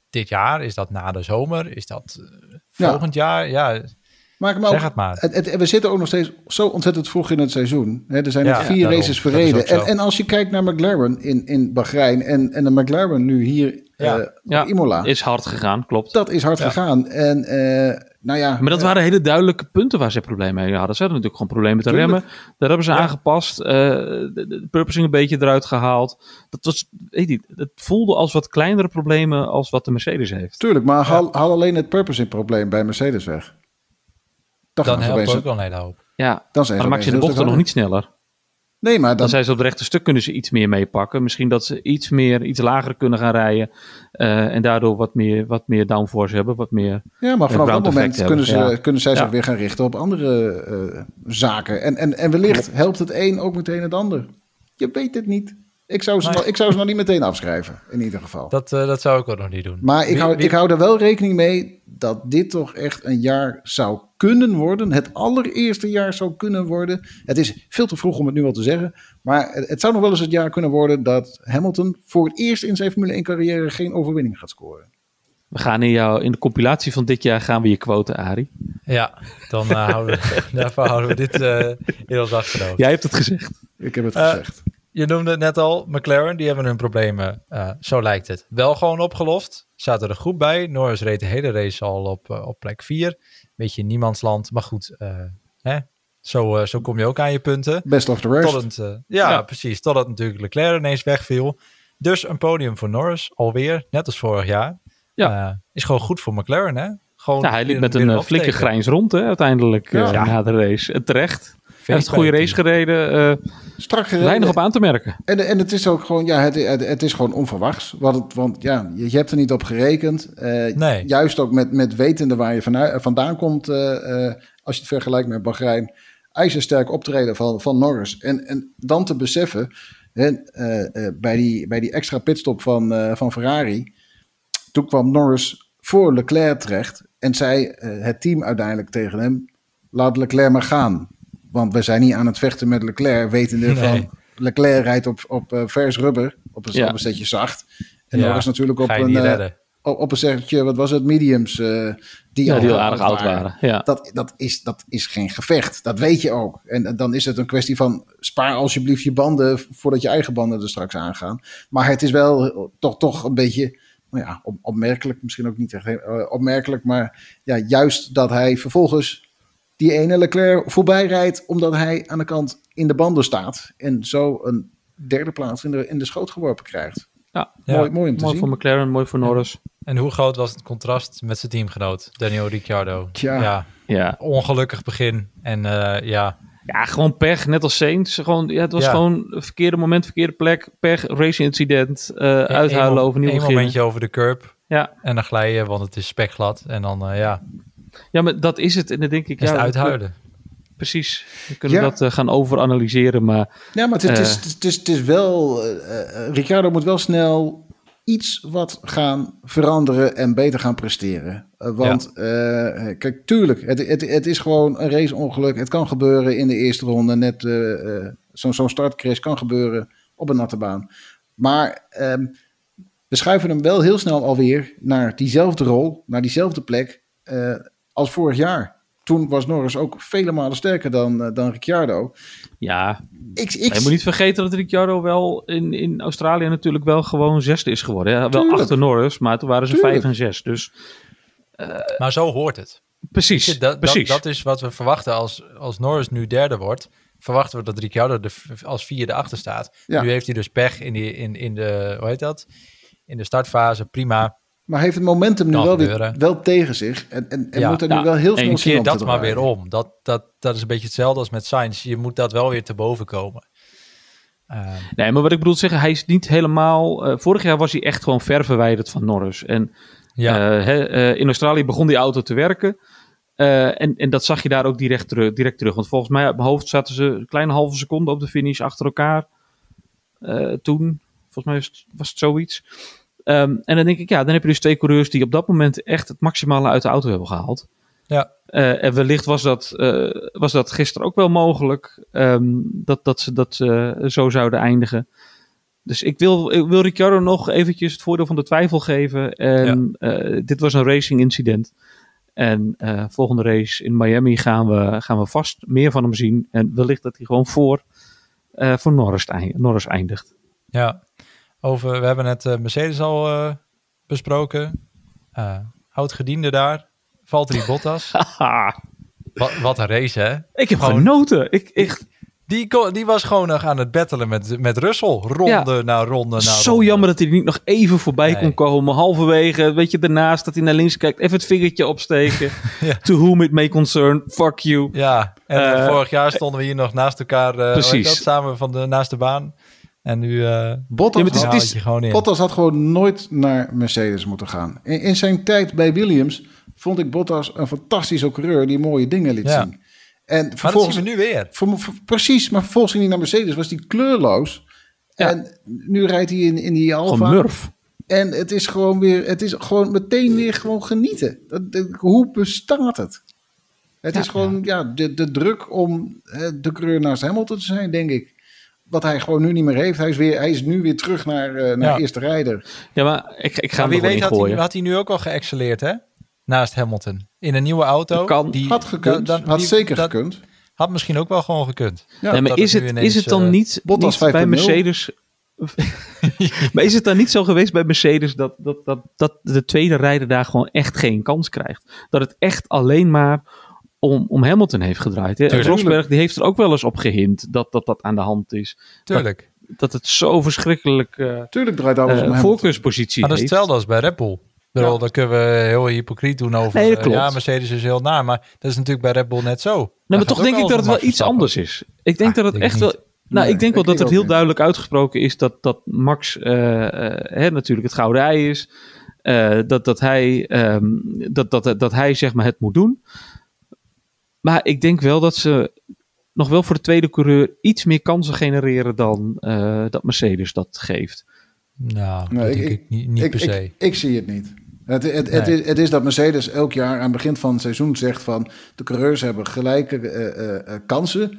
dit jaar? Is dat na de zomer? Is dat eh, Ja. volgend jaar? Ja, Maar, maar zeg het maar. het, het- we zitten ook nog steeds zo ontzettend vroeg in het seizoen. Er zijn Ja, nog vier races verreden. En, en als je kijkt naar McLaren in, in Bahrein en, en de McLaren nu hier Ja. Ja, op Imola. Is hard gegaan, klopt. dat is hard Ja. gegaan. En eh, nou ja, Maar dat eh, waren hele duidelijke punten waar ze problemen mee hadden. Ze hadden natuurlijk gewoon problemen met de Tuurlijk. remmen. Daar hebben ze Ja. aangepast. eh, de, de purposing een beetje eruit gehaald. Dat was, weet je, het voelde als wat kleinere problemen als wat de Mercedes heeft. tuurlijk, maar haal, haal alleen het purposing probleem bij Mercedes weg. Dan, Dan helpt ook wel een hele hoop. Ja, dan zijn maar dan maak je de bochten nog niet sneller. Nee, maar Dan dan, zijn ze op het rechte stuk kunnen ze iets meer meepakken. Misschien dat ze iets meer, iets lager kunnen gaan rijden. eh, en daardoor wat meer, wat meer downforce hebben. Wat meer, ja, maar vanaf dat moment kunnen, ze, ja. kunnen zij zich weer gaan richten op andere eh, zaken. En, en, en wellicht helpt het een ook meteen het ander. Je weet het niet. Ik zou, ze Nee. nog, ik zou ze nog niet meteen afschrijven, in ieder geval. Dat, eh, dat zou ik ook nog niet doen. Maar ik Wie- hou, wie- ik hou er wel rekening mee dat dit toch echt een jaar zou kunnen worden. Het allereerste jaar zou kunnen worden. Het is veel te vroeg om het nu al te zeggen. Maar het, het zou nog wel eens het jaar kunnen worden dat Hamilton voor het eerst in zijn Formule 1 carrière geen overwinning gaat scoren. we gaan in, jou, in de compilatie van dit jaar gaan we je quoten, Arie. Ja, dan eh, houden we, daarvoor houden we dit eh in ons achterhoofd. Jij hebt het gezegd. Ik heb het gezegd. Je noemde het net al, McLaren, die hebben hun problemen, uh, zo lijkt het, wel gewoon opgelost. Zaten er goed bij. Norris reed de hele race al op, uh, op plek 4. Beetje niemands land, maar goed, uh, hè? Zo, zo kom je ook aan je punten. Best of the rest. Tot het, ja, ja, precies. Totdat natuurlijk Leclerc ineens wegviel. Dus een podium voor Norris, alweer, net als vorig jaar. Ja. is gewoon goed voor McLaren, hè? Gewoon ja, hij liep met een flinke grijns rond, hè, uiteindelijk, ja. na de race. terecht. Hij heeft een goede race gereden. Uh, Strak gereden. Weinig op aan te merken. En, en het is ook gewoon, ja, het, het, is gewoon onverwachts. Want, het, want ja, je, je, hebt er niet op gerekend. Uh, nee. Juist ook met, met wetende waar je vanuit, vandaan komt. Uh, als je het vergelijkt met Bahrein. IJzersterk optreden van, van Norris. En, en dan te beseffen, hè, bij, die, bij die extra pitstop van, van Ferrari. Toen kwam Norris voor Leclerc terecht. En zei het team uiteindelijk tegen hem: laat Leclerc maar gaan. Want we zijn niet aan het vechten met Leclerc, wetende nee. van Leclerc rijdt op, op uh, vers rubber, op een, ja. op een setje zacht. En Norris natuurlijk op een, uh, op, op een setje, wat was het, mediums. Uh, die, ja, al die al aardig oud waren. waren. Ja. Dat, dat, is, dat is geen gevecht, dat weet je ook. En dan is het een kwestie van spaar alsjeblieft je banden voordat je eigen banden er straks aangaan. Maar het is wel toch, toch een beetje nou ja, op, opmerkelijk, misschien ook niet echt opmerkelijk, maar ja, juist dat hij vervolgens die ene Leclerc voorbij rijdt omdat hij aan de kant in de banden staat. En zo een derde plaats in de, in de schoot geworpen krijgt. Ja, mooi, mooi om te mooi zien. voor McLaren, mooi voor Norris. En hoe groot was het contrast met zijn teamgenoot, Daniel Ricciardo? Tja. Ja, ja. ongelukkig begin. En uh, ja... Ja, gewoon pech, net als Saints. Gewoon, ja, het was ja. gewoon verkeerde moment, verkeerde plek, pech, race incident, uh, uithuilen over nieuwe Een momentje over de curb. Ja. En dan glij je, want het is spekglad. En dan, uh, ja, ja, maar dat is het. En dan denk ik... Is ja, uithuilen. Precies. We kunnen ja. dat uh, gaan overanalyseren, maar... Ja, maar het, uh, is, het, is, het is wel... Uh, Ricciardo moet wel snel iets wat gaan veranderen en beter gaan presteren. want ja. kijk, tuurlijk, het, het, het is gewoon een raceongeluk. Het kan gebeuren in de eerste ronde. Net zo'n zo startcrash kan gebeuren op een natte baan. Maar um, we schuiven hem wel heel snel alweer naar diezelfde rol, naar diezelfde plek uh, als vorig jaar. Toen was Norris ook vele malen sterker dan, uh, dan Ricciardo. Ja, ik, ik, je moet niet vergeten dat Ricciardo wel in, in Australië natuurlijk wel gewoon zesde is geworden. Ja, wel achter Norris, maar toen waren ze Tuurlijk. vijf en zes. Dus, uh, maar zo hoort het. Precies, je, dat, precies. Dat, dat, is wat we verwachten als, als Norris nu derde wordt. Verwachten we dat Ricciardo de, als vierde achter staat. Ja. Nu heeft hij dus pech in, die, in, in de, hoe heet dat? In de startfase, prima. Maar heeft het momentum nu wel, weer, wel tegen zich. En, en, en ja, moet er nu ja, wel heel snel zien keer dat maar weer om. Dat, dat, dat is een beetje hetzelfde als met Sainz. Je moet dat wel weer te boven komen. Uh, nee, maar wat ik bedoel te zeggen, hij is niet helemaal... Uh, vorig jaar was hij echt gewoon ver verwijderd van Norris. En ja. uh, he, in Australië begon die auto te werken. en, en dat zag je daar ook direct, terug, direct terug. Want volgens mij op mijn hoofd zaten ze een kleine halve seconde op de finish achter elkaar. toen, volgens mij was het, was het zoiets. Um, en dan denk ik, ja, dan heb je dus twee coureurs die op dat moment echt het maximale uit de auto hebben gehaald. Ja. Uh, en wellicht was dat, uh, was dat gisteren ook wel mogelijk, um, dat, dat ze dat uh, zo zouden eindigen. Dus ik wil, ik wil Ricciardo nog eventjes het voordeel van de twijfel geven. En ja. dit was een racing incident. En volgende race in Miami gaan we, gaan we vast meer van hem zien. En wellicht dat hij gewoon voor, voor Norris, Norris eindigt. Ja, over, we hebben net uh, Mercedes al uh, besproken. Uh, oud gediende daar. Valtteri Bottas. wat, wat een race, hè? Ik heb gewoon, genoten. Ik, ik... Die, die was gewoon nog aan het battelen met, met Russell. Ronde ja. na ronde na Zo ronde. jammer dat hij niet nog even voorbij nee. kon komen. Halverwege, weet je, daarnaast dat hij naar links kijkt. Even het vingertje opsteken. ja. To whom it may concern. Fuck you. Ja, en vorig jaar stonden we hier nog naast elkaar. precies. Dat, samen van de, naast de baan. En nu uh, Bottas, ja, het is, je gewoon in. Bottas had gewoon nooit naar Mercedes moeten gaan. In, in, zijn tijd bij Williams vond ik Bottas een fantastische coureur die mooie dingen liet ja. zien. En vervolgens, maar dat zien we nu weer. Voor, voor, precies, maar vervolgens ging hij naar Mercedes, was hij kleurloos. Ja. En nu rijdt hij in, in die Alfa. Murf. En het is gewoon weer, het is gewoon meteen weer gewoon genieten. Dat, dat, hoe bestaat het? Het ja, is gewoon ja. de, de druk om de coureur naast Hamilton te zijn, denk ik wat hij gewoon nu niet meer heeft. Hij is, weer, hij is nu weer terug naar, uh, naar ja. eerste rijder. Ja, maar ik, ik ga maar wie weet had hij, had hij nu ook al geëxceleerd, hè? Naast Hamilton. In een nieuwe auto. Kan. Die, had gekund. Dan, had zeker dat, gekund. Had misschien ook wel gewoon gekund. Ja, nee, maar is het is het dan eh, niet, Bottas niet bij 5.0? Mercedes... maar is het dan niet zo geweest bij Mercedes dat, dat, dat, dat de tweede rijder daar gewoon echt geen kans krijgt? Dat het echt alleen maar om, om Hamilton heeft gedraaid. Hè? Rosberg die heeft er ook wel eens op gehind dat dat, dat aan de hand is. Tuurlijk. Dat het zo verschrikkelijk eh Tuurlijk draait alles om Hamilton. voorkeurspositie Maar dat is hetzelfde als bij Red Bull. Dan kunnen we heel hypocriet doen over... Nee, eh, klopt. ja, Mercedes is heel naar. Maar dat is natuurlijk bij Red Bull net zo. Nee, Daar maar toch denk ik dat het wel iets anders is. Ik denk Ah, dat het denk echt wel. Nou, Nee, ik denk wel ik- dat het heel niet. duidelijk uitgesproken is dat, dat Max hè, natuurlijk het gouden ei is. Eh, dat, dat, hij, ehm, dat, dat, dat hij zeg maar het moet doen. Maar ik denk wel dat ze nog wel voor de tweede coureur iets meer kansen genereren dan eh, dat Mercedes dat geeft. Nou, Nee, dat ik- denk ik, niet, niet ik, per se. Ik, ik zie het niet. Het, het, het, Nee. is, het is dat Mercedes elk jaar aan het begin van het seizoen zegt van de coureurs hebben gelijke eh, eh, eh, kansen.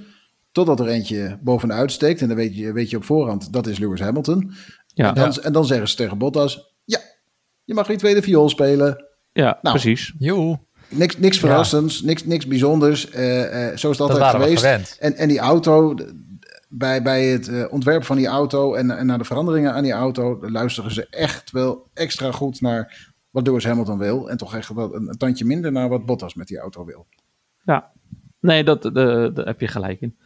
Totdat er eentje bovenuit steekt. En dan weet je, weet je op voorhand, dat is Lewis Hamilton. Ja, en, dan, en dan zeggen ze tegen Bottas, ja, je mag weer tweede viool spelen. ja Nou, precies. Joe, Niks, niks verrassends, niks, niks bijzonders. Eh, eh, zo is het dat altijd waren we geweest. En, en die auto, bij, bij het eh, ontwerp van die auto en, en naar de veranderingen aan die auto, luisteren ze echt wel extra goed naar wat Lewis Hamilton wil. En toch echt wel een, een tandje minder naar wat Bottas met die auto wil. Ja. Nee, dat, eh, daar heb je gelijk in.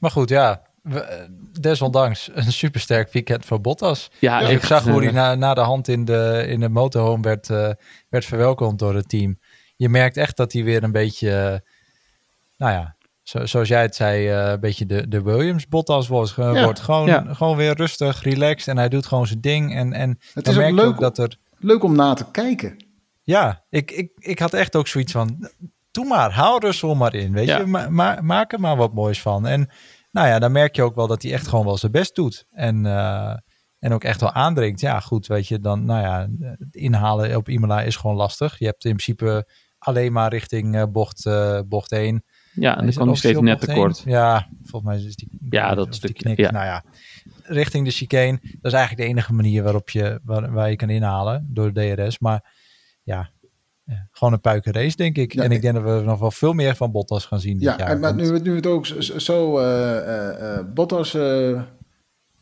Maar goed, ja. We- eh, desondanks een supersterk weekend voor Bottas. Ja, ik echt, zag hoe eh, hij na, na de hand in de, in de motorhome werd, eh, werd verwelkomd door het team. Je merkt echt dat hij weer een beetje, nou ja, zo, zoals jij het zei, eh, een beetje de, de Williams Bottas Ja, wordt gewoon, ja. gewoon weer rustig, relaxed en hij doet gewoon zijn ding. En, en Het dan is ook leuk ook dat er, Leuk om na te kijken. ja, ik, ik, ik had echt ook zoiets van, doe maar, haal Russell maar in, weet Ja. je. Ma ma- maak er maar wat moois van. En nou ja, dan merk je ook wel dat hij echt gewoon wel zijn best doet. En, eh, en ook echt wel aandringt. Ja, goed, weet je, dan, nou ja, het inhalen op Imola is gewoon lastig. Je hebt in principe alleen maar richting eh, bocht, eh, bocht 1. ja, en dan kwam hij steeds net bocht tekort. 1? Ja, volgens mij is die... Ja, dat stukje, knik, ja. Nou ja, richting de chicane. Dat is eigenlijk de enige manier waarop je, waar, waar je kan inhalen door de DRS. Maar ja, ja, gewoon een puikenrace, denk ik. Ja, en ik ik- denk dat we nog wel veel meer van Bottas gaan zien dit Ja, jaar. en, maar nu, we- nu het ook zo, eh, eh, eh, Bottas eh,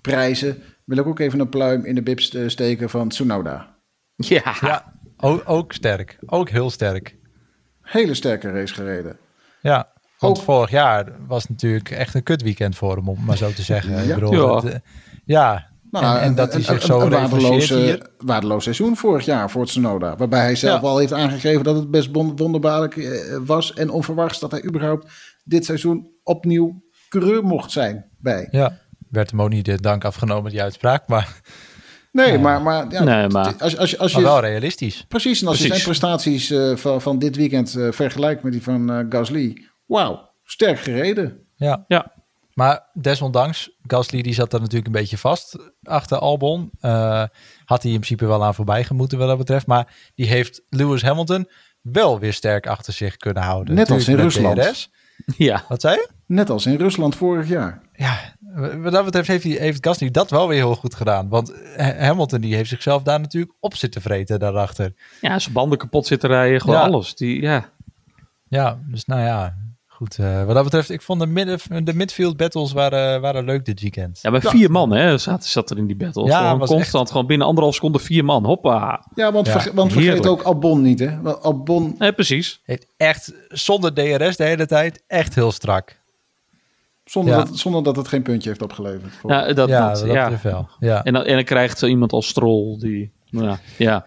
prijzen, wil ik ook even een pluim in de bib st- steken van Tsunoda. Ja, Ja, ook, ook sterk. Ook heel sterk. Hele sterke race gereden. Ja, want Ook- vorig jaar was natuurlijk echt een kutweekend voor hem, om het maar zo te zeggen. Ik Ja. bedoel, Ja. het, eh, ja. Nou, en, en dat hij zich zo een revancheert waardeloos, hier. eh, waardeloos seizoen vorig jaar voor Tsunoda. Waarbij hij zelf Ja. al heeft aangegeven dat het best won- wonderbaarlijk eh, was. En onverwachts dat hij überhaupt dit seizoen opnieuw coureur mocht zijn bij. Ja, werd hem ook niet de dank afgenomen met die uitspraak, maar, Nee, Ja. maar, maar, ja, Nee, maar- Als, als, je- als maar je, wel realistisch. precies, en als je zijn prestaties eh, van, van dit weekend eh, vergelijkt met die van eh, Gasly. Wauw, sterk gereden. Ja. Ja. Maar desondanks, Gasly die zat er natuurlijk een beetje vast achter Albon. Eh, had hij in principe wel aan voorbij gemoeten wat dat betreft. Maar die heeft Lewis Hamilton wel weer sterk achter zich kunnen houden. Net als in Rusland. DRS. ja. Wat zei je? Net als in Rusland vorig jaar. Ja, wat dat betreft heeft, hij, heeft Gasly dat wel weer heel goed gedaan. Want Ha- Hamilton die heeft zichzelf daar natuurlijk op zitten vreten daarachter. ja, zijn banden kapot zitten rijden, gewoon Ja. alles. Die, ja. Ja, dus nou ja, goed. eh, wat dat betreft, ik vond de, midden, de midfield battles waren, waren leuk dit weekend. ja, bij Ja. vier man hè, zat, zat er in die battle. Ja, gewoon was constant, gewoon binnen anderhalf seconde vier man. Hoppa. Ja, want, Ja, verge- want vergeet ook Albon niet, hè? Albon, Nee, precies. Heeft echt zonder DRS de hele tijd echt heel strak. zonder, Ja. dat, zonder dat het geen puntje heeft opgeleverd. Voor- Ja, dat, ja, dat- dat ja. wel. Ja. En, dan, en dan krijgt zo iemand als Stroll, die, nou ja, ja.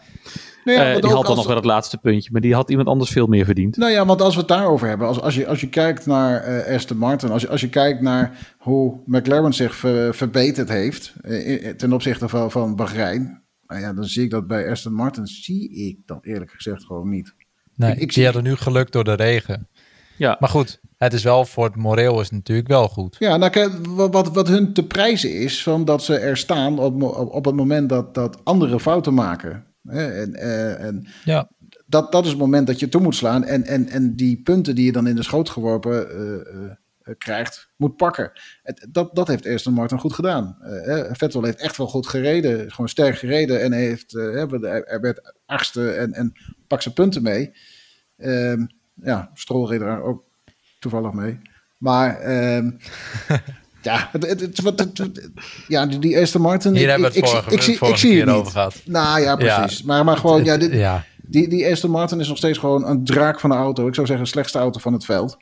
Ja, Eh, want die had dan als- nog wel het laatste puntje, maar die had iemand anders veel meer verdiend. Nou ja, want als we het daarover hebben, als, als, je, als je kijkt naar eh Aston Martin, als je, als je kijkt naar hoe McLaren zich ver- verbeterd heeft eh, in- ten opzichte van, van Bahrein, nou ja, dan zie ik dat bij Aston Martin, zie ik dat eerlijk gezegd gewoon niet. Nee, Ik- ik die zie- hadden nu geluk door de regen. Ja, Maar goed, het is wel voor het moreel is natuurlijk wel goed. Ja, nou, wat, wat, hun te prijzen is, van dat ze er staan op, op, op het moment dat, dat anderen fouten maken. En, eh, en Ja, dat, dat is het moment dat je toe moet slaan. En, en, en die punten die je dan in de schoot geworpen eh, eh, krijgt, moet pakken. Het, dat, dat heeft Aston Martin goed gedaan. Eh, Vettel heeft echt wel goed gereden. Gewoon sterk gereden. En heeft, hij hij werd achtste en, en pak zijn punten mee. Ehm, ja, Stroll reed er ook toevallig mee. Maar ehm, ja, het, het, het, wat- het- het- ja, die, die Aston Martin. Hier ik, hebben we ik, het ik, vorige, ik, zie- ik vorige zie keer het niet. over gehad. Nou ja, Ja. precies. maar, maar gewoon, ja, dit, ja. die, die Aston Martin is nog steeds gewoon een draak van de auto. Ik zou zeggen, de slechtste auto van het veld.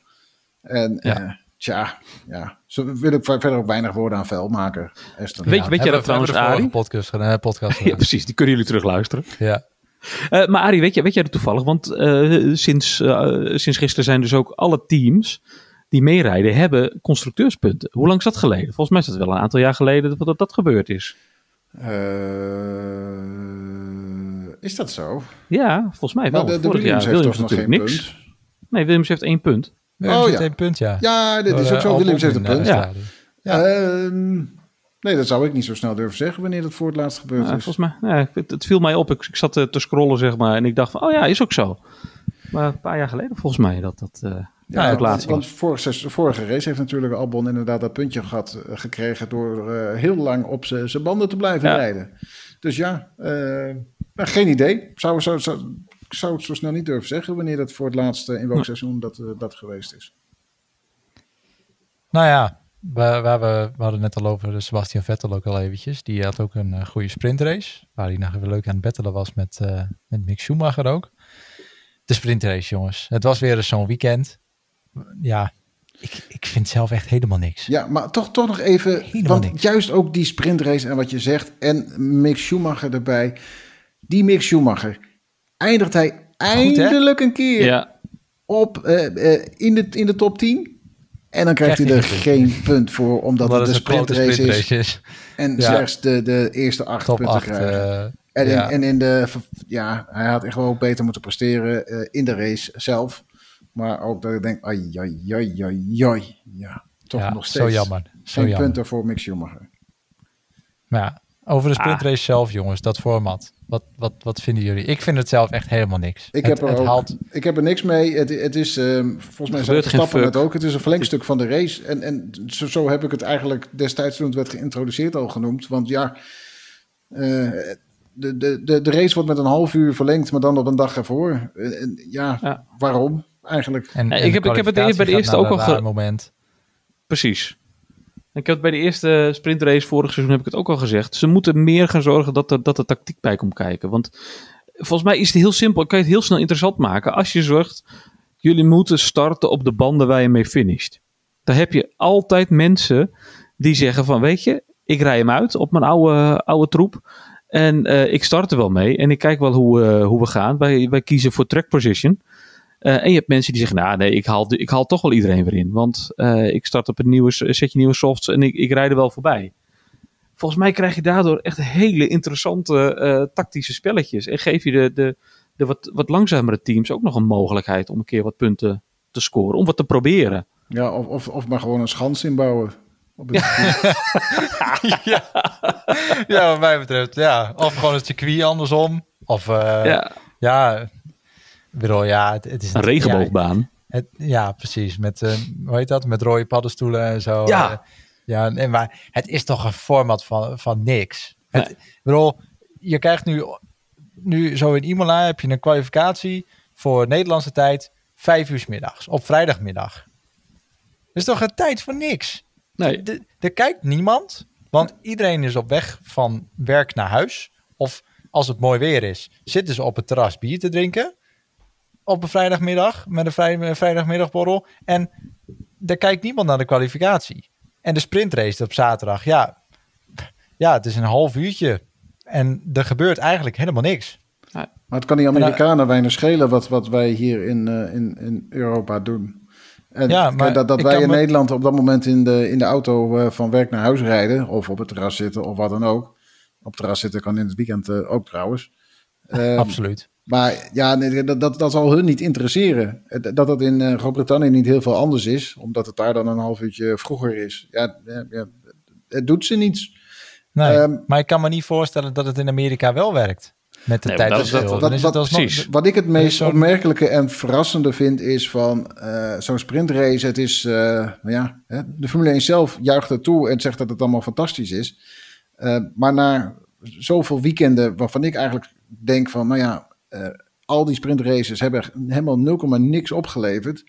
En Ja. ja, tja, ja. Zo wil ik verder ook weinig woorden aan vuil maken. Aston. Weet je- Ja, weet jij hebben dat we- trouwens, Arie? podcast, gedaan, eh, podcast Ja, precies. Die kunnen jullie terugluisteren. ja. Eh, maar Arie, weet, je, weet jij dat toevallig? Want eh, sinds, eh, sinds gisteren zijn dus ook alle teams meerijden, hebben constructeurspunten. Hoe lang is dat geleden? Volgens mij is dat wel een aantal jaar geleden dat dat, dat gebeurd is. Eh, is dat zo? Ja, volgens mij wel. Maar de, de Vorig Williams jaar heeft Williams toch nog geen niks. punt? Nee, Williams heeft één punt. Oh, ja. één punt, ja. Ja, dit is ook zo. Williams heeft een punt. eh, Ja. Ja. Ehm, nee, dat zou ik niet zo snel durven zeggen wanneer dat voor het laatst gebeurd is. volgens mij, ja, het, het viel mij op. Ik, ik zat eh, te scrollen, zeg maar, en ik dacht van, oh ja, is ook zo. Maar een paar jaar geleden volgens mij dat dat eh Ja, het want, laatste want was. vorig seizoen- vorige race heeft natuurlijk Albon inderdaad dat puntje gehad, eh, gekregen door eh, heel lang op zijn banden te blijven Ja. rijden. Dus ja, eh, nou, geen idee. Zou, zou, zou, ik zou het zo snel niet durven zeggen wanneer dat voor het laatste in welk seizoen dat, dat geweest is. Nou ja, we, we, hadden net al over Sebastian Vettel ook al eventjes. Die had ook een goede sprintrace. Waar hij nog even leuk aan het battelen was met, eh, met Mick Schumacher ook. De sprintrace, jongens. Het was weer eens zo'n weekend. Ja, ik, ik vind zelf echt helemaal niks. Ja, maar toch, toch nog even, Helemaal want niks. juist ook die sprintrace en wat je zegt en Mick Schumacher erbij. Die Mick Schumacher, eindigt hij eindelijk een keer Ja, op, eh, eh, in, de, in de top 10. En dan krijgt hij er geen punt voor, omdat, Omdat het een sprintrace is. En Ja. slechts de, de eerste acht Top punten 8. krijgen. en, in, ja. en in de, ja, hij had echt wel beter moeten presteren eh, in de race zelf. Maar ook dat ik denk, ai, ai, ai, ai, ai. Ja, toch ja, nog steeds zo jammer. Zo geen jammer. punten voor Mick Schumacher. Maar ja, over de Ah. sprintrace zelf, jongens, dat format. Wat, wat, wat vinden jullie? Ik vind het zelf echt helemaal niks. Ik, het, heb er het ook, haalt ik heb er niks mee. Het, het is, ehm, volgens mij Verstappen fuck. het ook. Het is een verlengstuk van de race. En, en zo, zo heb ik het eigenlijk destijds toen het werd geïntroduceerd al genoemd. Want ja, eh, de, de, de, de race wordt met een half uur verlengd, maar dan op een dag ervoor. Ja, Ja. waarom eigenlijk? En, ik heb- ik heb het bij de eerste ook al een ge- raar moment. precies. Ik heb het bij de eerste sprintrace vorig seizoen heb ik het ook al gezegd. Ze moeten meer gaan zorgen dat er, dat er tactiek bij komt kijken. Want volgens mij is het heel simpel. Kan je het heel snel interessant maken. Als je zorgt, jullie moeten starten op de banden waar je mee finisht. Dan heb je altijd mensen die zeggen van, weet je, ik rij hem uit op mijn oude, oude troep. En eh, ik start er wel mee. En ik kijk wel hoe, eh, hoe we gaan. Wij, wij kiezen voor track position. Eh, en je hebt mensen die zeggen, nou nee, ik haal, ik haal toch wel iedereen weer in. Want eh, ik start op een nieuwe setje nieuwe softs en ik, ik rijd er wel voorbij. Volgens mij krijg je daardoor echt hele interessante eh, tactische spelletjes. En geef je de, de, de wat, wat langzamere teams ook nog een mogelijkheid om een keer wat punten te scoren. Om wat te proberen. Ja, of, of, of maar gewoon een schans inbouwen. Op het ja. ja, wat mij betreft, ja. Of gewoon het circuit andersom. Of, eh, ja. ja, ik bedoel, ja, het, het is een regenboogbaan. Ja, het, ja precies. Met, eh, hoe heet dat? Met rode paddenstoelen en zo. Ja. Eh, ja, nee, maar het is toch een format van, van niks. Het, Ik bedoel, je krijgt nu, nu zo in Imola heb je een kwalificatie voor Nederlandse tijd vijf uur 's middags op vrijdagmiddag. Dat is toch een tijd voor niks? Nee, Er kijkt niemand, want iedereen is op weg van werk naar huis. Of als het mooi weer is, zitten ze op het terras bier te drinken. Op een vrijdagmiddag, met een vrij, met een vrijdagmiddagborrel. En er kijkt niemand naar de kwalificatie. En de sprintrace op zaterdag, ja, ja, het is een half uurtje. En er gebeurt eigenlijk helemaal niks. Maar het kan die Amerikanen weinig schelen wat, wat wij hier in, eh, in, in Europa doen. En Ja, maar dat, dat wij in me- Nederland op dat moment in de, in de auto eh, van werk naar huis rijden, of op het terras zitten, of wat dan ook. Op het terras zitten kan in het weekend eh, ook trouwens. Ehm, Absoluut. Maar ja, nee, dat, dat, dat zal hun niet interesseren. Dat dat in eh, Groot-Brittannië niet heel veel anders is, omdat het daar dan een half uurtje vroeger is. Ja, ja, het doet ze niets. Nee, ehm, maar ik kan me niet voorstellen dat het in Amerika wel werkt. Met de Nee, maar dat- tijdverschil. dat- dat- precies. Wat ik het meest opmerkelijke en verrassende vind is van eh, zo'n sprintrace. Het is, eh, nou ja, hè, de Formule 1 zelf juicht het toe en zegt dat het allemaal fantastisch is. Eh, maar na zoveel weekenden waarvan ik eigenlijk denk van, nou ja, eh, al die sprintraces hebben helemaal 0, niks opgeleverd.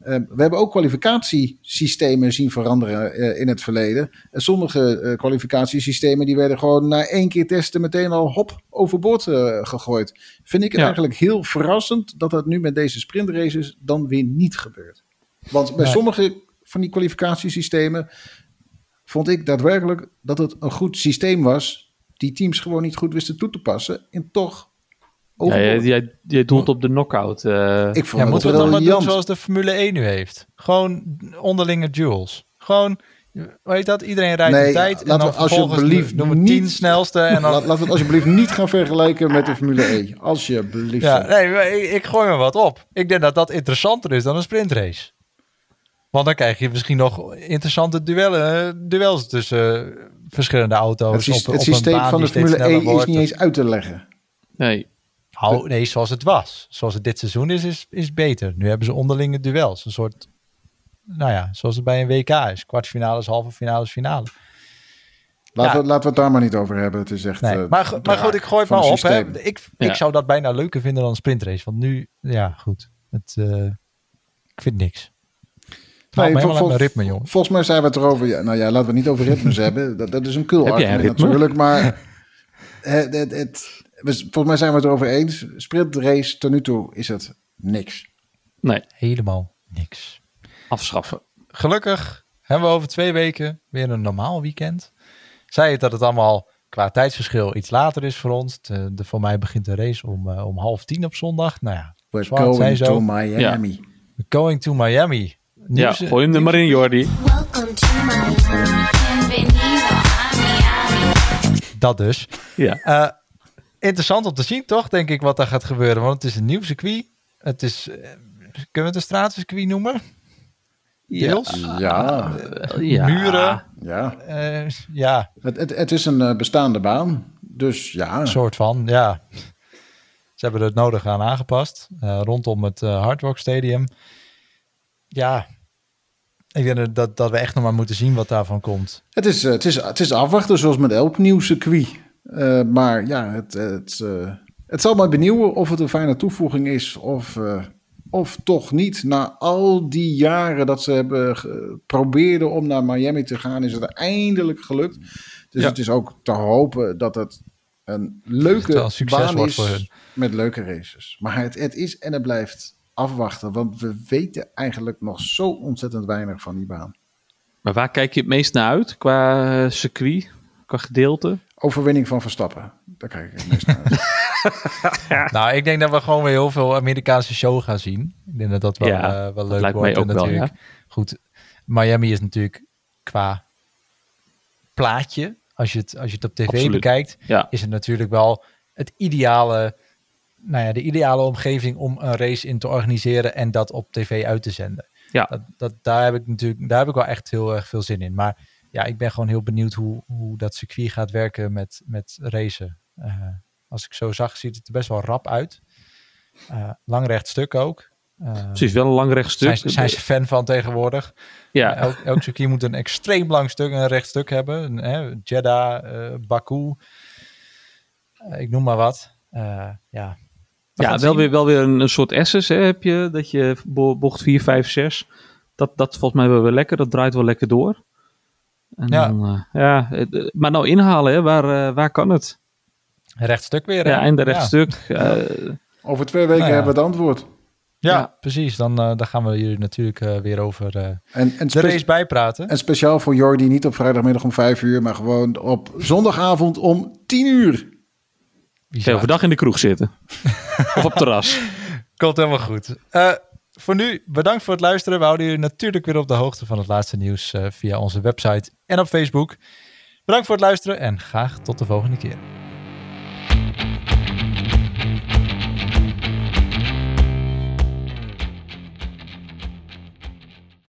Uh, we hebben ook kwalificatiesystemen zien veranderen uh, in het verleden. En sommige uh, kwalificatiesystemen die werden gewoon na één keer testen meteen al hop overboord gegooid. Vind ik het ja. eigenlijk heel verrassend dat dat nu met deze sprintraces dan weer niet gebeurt. Want bij sommige van die kwalificatiesystemen vond ik daadwerkelijk dat het een goed systeem was. Die teams gewoon niet goed wisten toe te passen. En toch ja, jij, jij doelt op de knockout. Uh... Ik vond ja, het moeten we dan maar doen zoals de Formule 1 nu heeft. Gewoon onderlinge duels. Gewoon, weet dat? Iedereen rijdt nee, tijd. Laten en dan we alsjeblieft doen we tien snelste. En dan... Laten we het alsjeblieft niet gaan vergelijken met de Formule 1. Alsjeblieft. Ja, nee, ik, ik gooi me wat op. Ik denk dat dat interessanter is dan een sprintrace. Want dan krijg je misschien nog interessante duellen, duels tussen verschillende auto's. Het, op, het systeem van de Formule 1 is niet eens uit te leggen. Nee. Nou, nee, zoals het was. Zoals het dit seizoen is, is, is beter. Nu hebben ze onderlinge duels. Een soort, nou ja, zoals het bij een WK is. Kwartfinales, halve finales, finale. Laten, ja. we, laten we het daar maar niet over hebben. Het is echt. Nee, uh, maar, maar goed, ik gooi het maar op. Hè. Ik, ja. ik zou dat bijna leuker vinden dan een sprintrace. Want nu, ja, goed. Het, uh, ik vind niks. Nee, vol, vol, ritme, jongen. Volgens mij zijn we het erover. Ja, nou ja, laten we het niet over ritmes hebben. Dat, dat is een kul argument natuurlijk. Maar het, het, het, volgens mij zijn we het erover eens. Sprintrace tot nu toe is het niks. Nee. Helemaal niks. Afschaffen. Gelukkig hebben we over twee weken weer een normaal weekend. Zei het dat het allemaal qua tijdsverschil iets later is voor ons. De, de voor mij begint de race om, uh, om half tien op zondag. Nou ja, We're going zo. to Miami. Ja. We're going to Miami. Nieuws, ja, gooi hem er maar in, Jordi. Welcome to Miami. Dat dus. Ja. Uh, interessant om te zien, toch? Denk ik wat daar gaat gebeuren. Want het is een nieuw circuit. Het is, uh, kunnen we het een straatcircuit noemen? Deels? Ja. Uh, ja. Muren? Ja. ja. Het, het, het, is een bestaande baan. Dus ja. Een soort van, ja. Ze hebben er het nodig aan aangepast. rondom het Hard Rock Stadium. Ja, ik denk dat, dat we echt nog maar moeten zien wat daarvan komt. Het is, het is, het is afwachten, zoals met elk nieuw circuit. Uh, maar ja, het, het, uh, het zal mij benieuwen of het een fijne toevoeging is of, uh, of toch niet. Na al die jaren dat ze hebben geprobeerd om naar Miami te gaan, is het eindelijk gelukt. Dus ja. het is ook te hopen dat het een leuke het baan wordt is voor hun. met leuke races. Maar het, het is en het blijft afwachten, want we weten eigenlijk nog zo ontzettend weinig van die baan. Maar waar kijk je het meest naar uit qua circuit, qua gedeelte? Overwinning van Verstappen. Daar kijk ik het meest naar uit. nou, ik denk dat we gewoon weer heel veel Amerikaanse show gaan zien. Ik denk dat dat wel, ja, uh, wel leuk lijkt wordt. Mij ook en natuurlijk, wel, ja. Goed, Miami is natuurlijk qua plaatje, als je het, als je het op tv Absoluut. bekijkt, Ja. is het natuurlijk wel het ideale, nou ja, de ideale omgeving om een race in te organiseren en dat op tv uit te zenden. Ja. Dat, dat, daar heb ik natuurlijk, daar heb ik wel echt heel erg veel zin in. Maar ja, ik ben gewoon heel benieuwd hoe, hoe dat circuit gaat werken met, met racen. Uh, als ik zo zag, ziet het er best wel rap uit. Uh, lang recht stuk ook. Uh, Precies, wel een lang recht stuk. Zijn, zijn ze fan van tegenwoordig? Ja. Elk, elk circuit moet een extreem lang stuk, een recht stuk hebben. Een, hè, Jeddah, Baku, ik noem maar wat. Ja, We Ja, wel zien. weer, wel weer een, een soort S's hè, heb je. Dat je bo- bocht 4, 5, 6. Dat, dat volgens mij wel weer lekker. Dat draait wel lekker door. En Ja. Dan, eh, ja, het- maar nou inhalen, hè, waar, eh, waar kan het? Recht stuk weer. hè? Ja, einde rechtstuk. eh, Over twee weken Nou ja. hebben we het antwoord. Ja, Ja. precies. Dan, uh, dan gaan we jullie natuurlijk uh, weer over uh, En, en, de race bijpraten. en speciaal voor Jordi, niet op vrijdagmiddag om vijf uur, maar gewoon op zondagavond om tien uur. Overdag in de kroeg zitten. of op terras. Komt helemaal goed. Voor nu, bedankt voor het luisteren. We houden jullie natuurlijk weer op de hoogte van het laatste nieuws eh, via onze website en op Facebook. Bedankt voor het luisteren en graag tot de volgende keer.